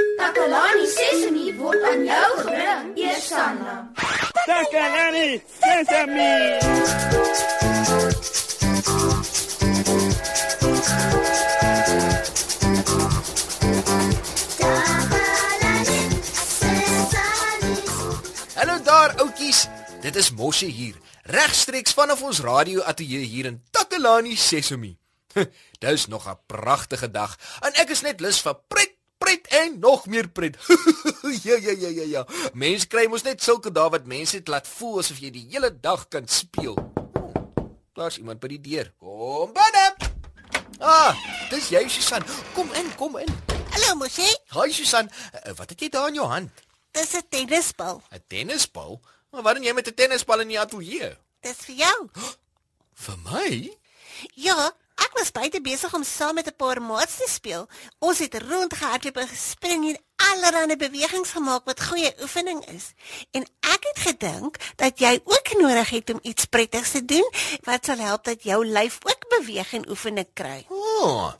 Takalani Sesemi word aan jou gebring, Eersanna. Takalani Sesemi. Hallo daar oudjies. Dit is Mosse hier, regstreeks vanaf ons radio ateljee hier in Takalani Sesemi. Dis nog 'n pragtige dag en ek is net lus vir pret, pret en nog meer pret. ja ja ja ja ja. Mense kry mos net sulke dae wat mense dit laat voel asof jy die hele dag kan speel. Oh, Daar's iemand by die deur. Kom binne. Ah, dis jy Susan. Kom in, kom in. Hallo Mosie, Hi Susan, Eh, wat het jy daar in jou hand? dis 'n tennisbal. 'n Tennisbal? Maar doen jy met 'n tennisbal in die ateljee? Dis vir jou. Vir my? Ja, ek was buite besig om saam met 'n paar maats te speel. Ons het rondgehardloop en gespring en allerlei bewegings gemaak wat goeie oefening is. En ek het gedink dat jy ook nodig het om iets prettigs te doen wat sal help dat jou lyf ook beweeg en oefening kry. Oh,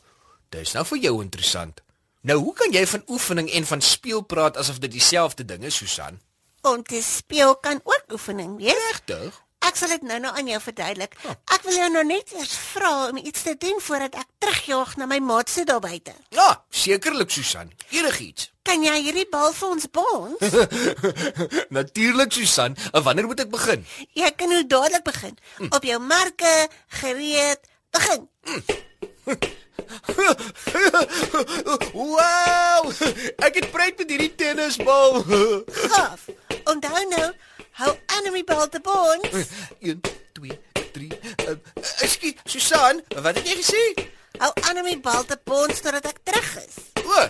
dis nou vir jou interessant. Nou, hoe kan jy van oefening en van speel praat asof dit dieselfde ding is, Susan? Om te speel kan ook oefening wees. Regtig? Ek sal dit nou-nou aan jou verduidelik. Ek wil jou nou net eers vra om iets te doen voordat ek terugjaag na my maats se daar buite. Ja, sekerlik, Susan. Enigiets. Kan jy hierdie bal vir ons bons? Natuurlik, Susan. En wanneer moet ek begin? Jy kan nou dadelik begin. Op jou marke, gereed, begin. wow! Ek het pret met hierdie tennisbal. Gaaf. Bal te bons. 1 2 3. Ekskuus, Susan, wat het jy gesê? Hou aan om die bal te bons totdat ek terug is. O,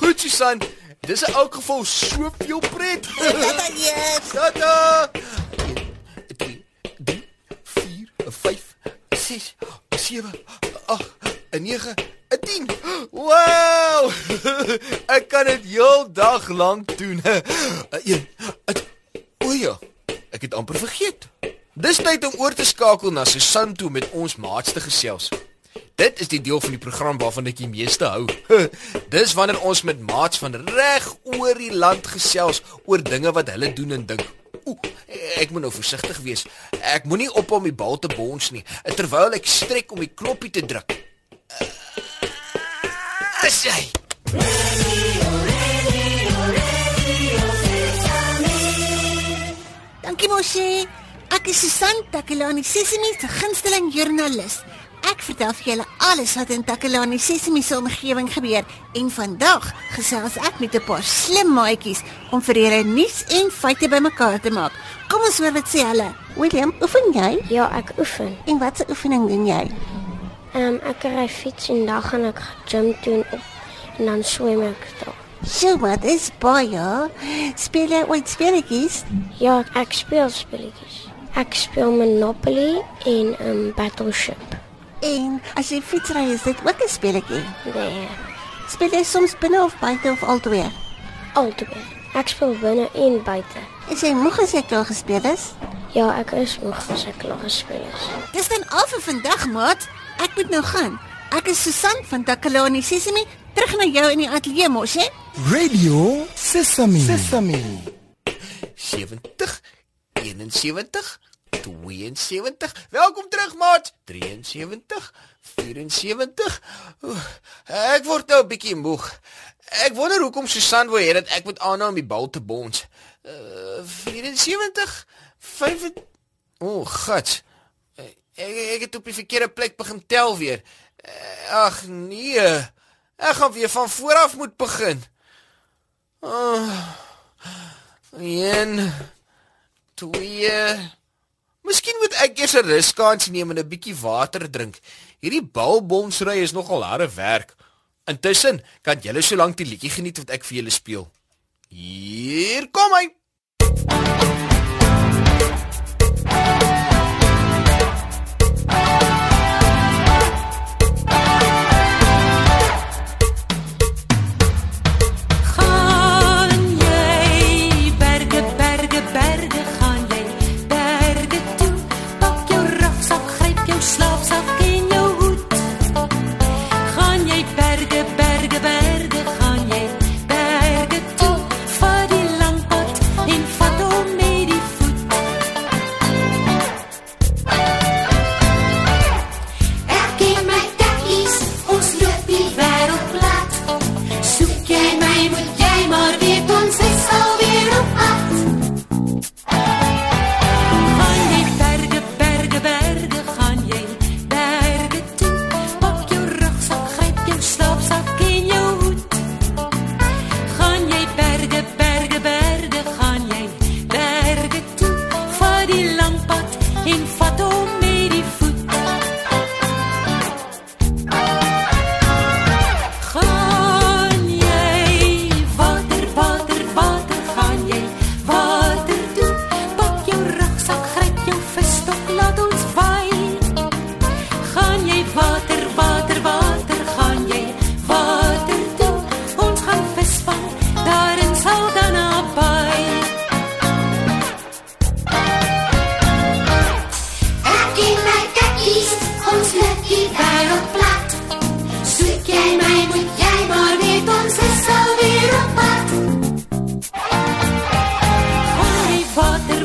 goed, Susan. Dis in elk geval soveel pret. Yes. Tata. 3 3 4 5 6 7 8 9 10. Wow! Ek kan dit heel dag lank doen. 1 O ja, ek het amper vergeet. Dis tyd om oor te skakel na Susan toe met ons maats te gesels. Dit is die deel van die program waarvan ek die meeste hou. Dis wanneer ons met maats van reg oor die land gesels oor dinge wat hulle doen en dink. Oeh, ek moet nou versigtig wees. Ek moenie op om die bal te bons nie terwyl ek strek om die knoppie te druk. As jy Moshi. Ek is Susan Takelani Sesimi se gunsteling joernalis. Ek vertel vir julle alles wat in Takelani Sesimi se omgewing gebeur en vandag gesels ek met 'n paar slim maatjies om vir julle nuus en feite bymekaar te maak. Kom ons hoor wat sê hulle. William, oefen jy? Ja, ek oefen. En watse oefening doen jy? Ehm um, ek ry fiets en dan gaan ek gym doen op en dan swem ek daar. So wat is baie? Speel jy ooit speletjies? Ja, ek speel spelletjies. Ek speel Monopoly en um, Battleship. En as jy fietsry, is dit ook 'n speletjie. Nee, Speel jy soms binne of buite of albei? albei. Ek speel binne en buite. Is jy moeg as jy klaar gespeel is? Ja, ek is moeg as ek klaar gespeel is. Dis dan al vir vandag, maat. Ek moet nou gaan. Ek is Susan van Takalani Sesimi, terug na jou in die ateljee mos, hè? Radio Sesame. Sesame. 70 71 72 Welkom terug maat 73 74 Oeh, Ek word nou 'n bietjie moeg. Ek wonder hoekom Susan wou hê dat ek moet aanhou om die bal te bons. Uh, 74 5 O, oh, God. Ek ek het op die verkeerde plek begin tel weer. Eh, Ag nee. Ek gaan weer van voor af moet begin. Oh. Een twee Miskien moet ek eers 'n ruskans neem en 'n bietjie water drink. Hierdie balbonsry is nogal harde werk. Intussen kan julle so lank die liedjie geniet wat ek vir julle speel. Hier kom hy.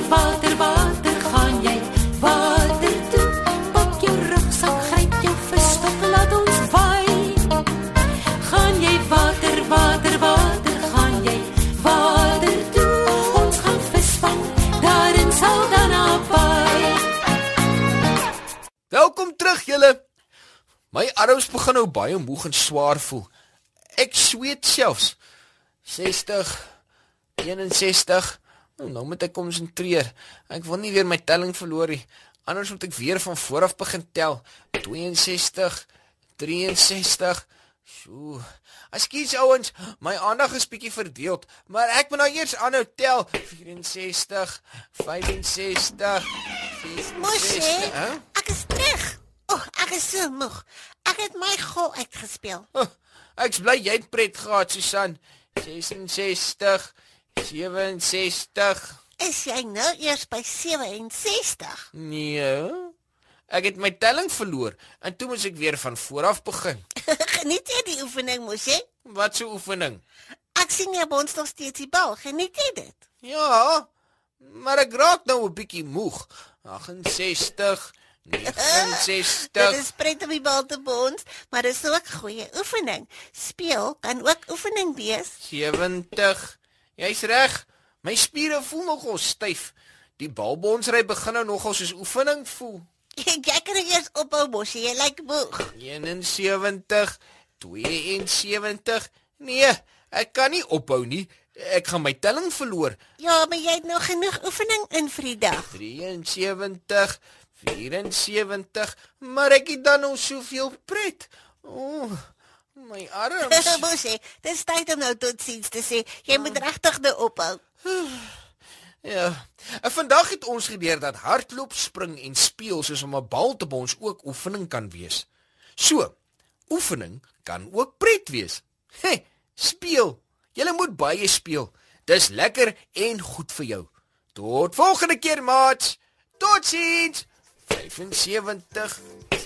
water, water gaan jy water toe. Pak jou rugsak, gryp jou verstok, laat ons vaai. Gaan jy water, water, water gaan jy water toe. Ons gaan visvang daar in Saldanha Bay. Welkom terug julle. My arms begin nou baie moeg en swaar voel. Ek sweet selfs. 60 61 Nou, nou moet ek konsentreer. Ek wil nie weer my telling verloor nie. Anders moet ek weer van voor af begin tel. 62 63 Sjoe. Ekskuus ouens, my aandag is bietjie verdeel, maar ek moet nou eers aanhou tel. 64 65 Mosie, 64. Hè? ek is terug. O, oh, ek is so moeg. Ek het my gol uitgespeel. Huh, Ek's bly jy het pret gehad, Susan. 66 67 Is jy nou eers by 67? Nee. Ek het my telling verloor en toe moet ek weer van voor af begin. Geniet jy die oefening, Mosie? Wat 'n oefening. Ek sien jy bons nog steeds die bal. Geniet jy dit? Ja, maar ek raak nou 'n bietjie moeg. 68 69 Dit is pret om die bal te bons, maar dit is ook goeie oefening. Speel kan ook oefening wees. 70. Jy's reg. My spiere voel nogal styf. Die balbonsry begin nou nogal soos oefening voel. Jy kan eers ophou, Mosie. Jy lyk moeg. 71 72 Nee, ek kan nie ophou nie. Ek gaan my telling verloor. Ja, maar jy het nog genoeg oefening in vir die dag. 73 74 Maar ek het dan nou soveel pret. O, oh, my arms. Mosie, dis tyd om nou totsiens te sê. Jy moet regtig nou ophou. Ja. En vandag het ons geleer dat hardloop, spring en speel soos om 'n bal te bons ook oefening kan wees. So, oefening kan ook pret wees. Hey, speel. Jy moet baie speel. Dis lekker en goed vir jou. Tot volgende keer, maat. Totsiens. 75